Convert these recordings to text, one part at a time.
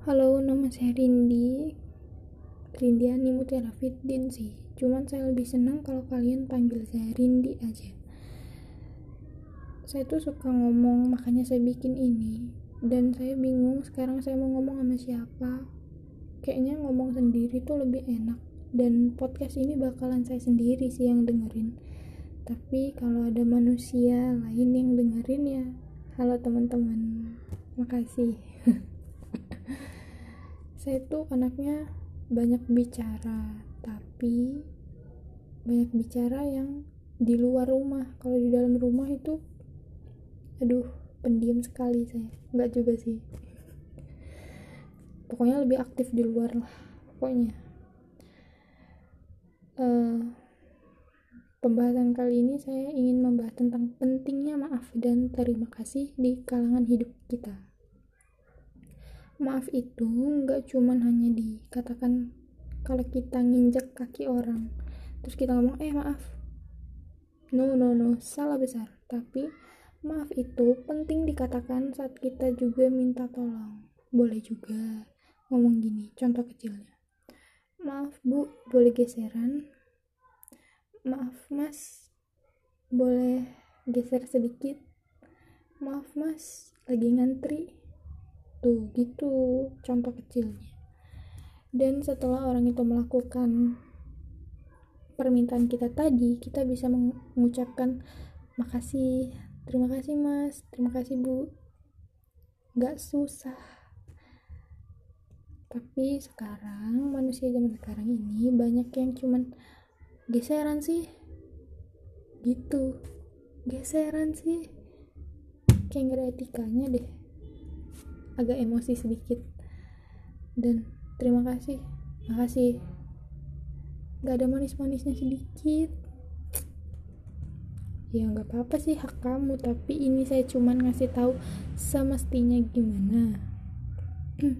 Halo, nama saya Rindi. Rindiani Mutiara Fiddin sih. Cuman saya lebih senang kalau kalian panggil saya Rindi aja. Saya tuh suka ngomong, makanya saya bikin ini. Dan saya bingung sekarang saya mau ngomong sama siapa. Kayaknya ngomong sendiri tuh lebih enak. Dan podcast ini bakalan saya sendiri sih yang dengerin. Tapi kalau ada manusia lain yang dengerin ya, halo teman-teman. Makasih. saya tuh anaknya banyak bicara tapi banyak bicara yang di luar rumah. Kalau di dalam rumah itu aduh pendiam sekali saya. Nggak juga sih. Pokoknya lebih aktif di luar lah pokoknya. Uh, pembahasan kali ini saya ingin membahas tentang pentingnya maaf dan terima kasih di kalangan hidup kita maaf itu nggak cuman hanya dikatakan kalau kita nginjek kaki orang terus kita ngomong eh maaf. No no no salah besar. Tapi maaf itu penting dikatakan saat kita juga minta tolong. Boleh juga ngomong gini contoh kecilnya. Maaf bu boleh geseran? Maaf mas boleh geser sedikit? Maaf mas lagi ngantri tuh gitu contoh kecilnya. Dan setelah orang itu melakukan permintaan kita tadi kita bisa mengucapkan makasih terima kasih mas terima kasih bu. Gak susah. Tapi sekarang manusia zaman sekarang ini banyak yang cuman geseran sih. Gitu. Geseran sih. Kayak gak etikanya deh agak emosi sedikit. Dan terima kasih. Makasih. Gak ada manis-manisnya sedikit. Ya nggak apa-apa sih hak kamu tapi ini saya cuman ngasih tahu semestinya gimana.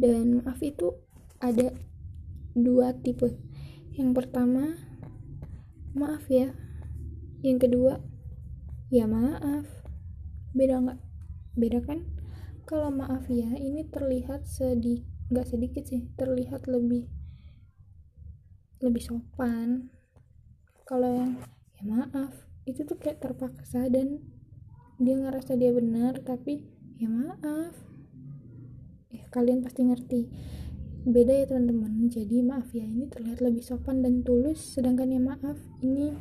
Dan maaf itu ada dua tipe. Yang pertama maaf ya. Yang kedua ya maaf. Beda nggak? Beda kan kalau maaf ya ini terlihat sedikit nggak sedikit sih terlihat lebih lebih sopan. Kalau yang ya maaf itu tuh kayak terpaksa dan dia ngerasa dia benar tapi ya maaf. Ya kalian pasti ngerti. Beda ya teman-teman. Jadi maaf ya ini terlihat lebih sopan dan tulus sedangkan ya maaf ini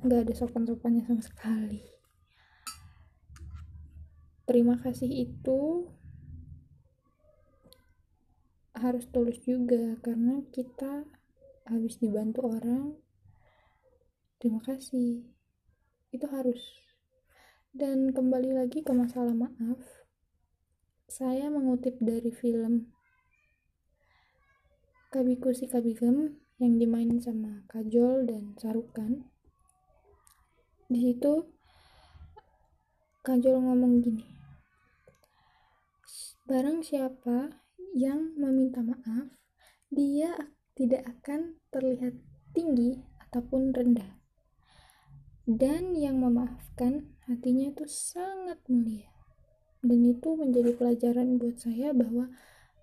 nggak ada sopan-sopannya sama sekali terima kasih itu harus tulus juga karena kita habis dibantu orang terima kasih. Itu harus. Dan kembali lagi ke masalah maaf saya mengutip dari film Kabiku si Kabigem yang dimainin sama Kajol dan Sarukan di situ Kajol ngomong gini Barang siapa yang meminta maaf, dia tidak akan terlihat tinggi ataupun rendah. Dan yang memaafkan hatinya itu sangat mulia. Dan itu menjadi pelajaran buat saya bahwa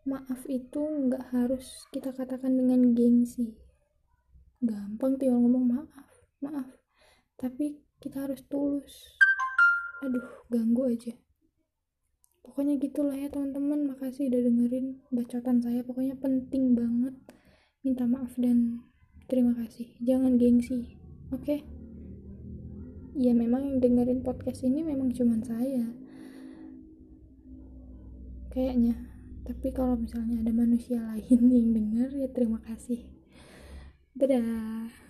maaf itu nggak harus kita katakan dengan gengsi. Gampang tinggal ngomong maaf, maaf. Tapi kita harus tulus. Aduh, ganggu aja pokoknya gitulah ya teman-teman. Makasih udah dengerin bacotan saya. Pokoknya penting banget. Minta maaf dan terima kasih. Jangan gengsi oke? Okay? ya memang yang dengerin podcast ini memang cuman saya. Kayaknya. Tapi kalau misalnya ada manusia lain yang denger ya terima kasih. Dadah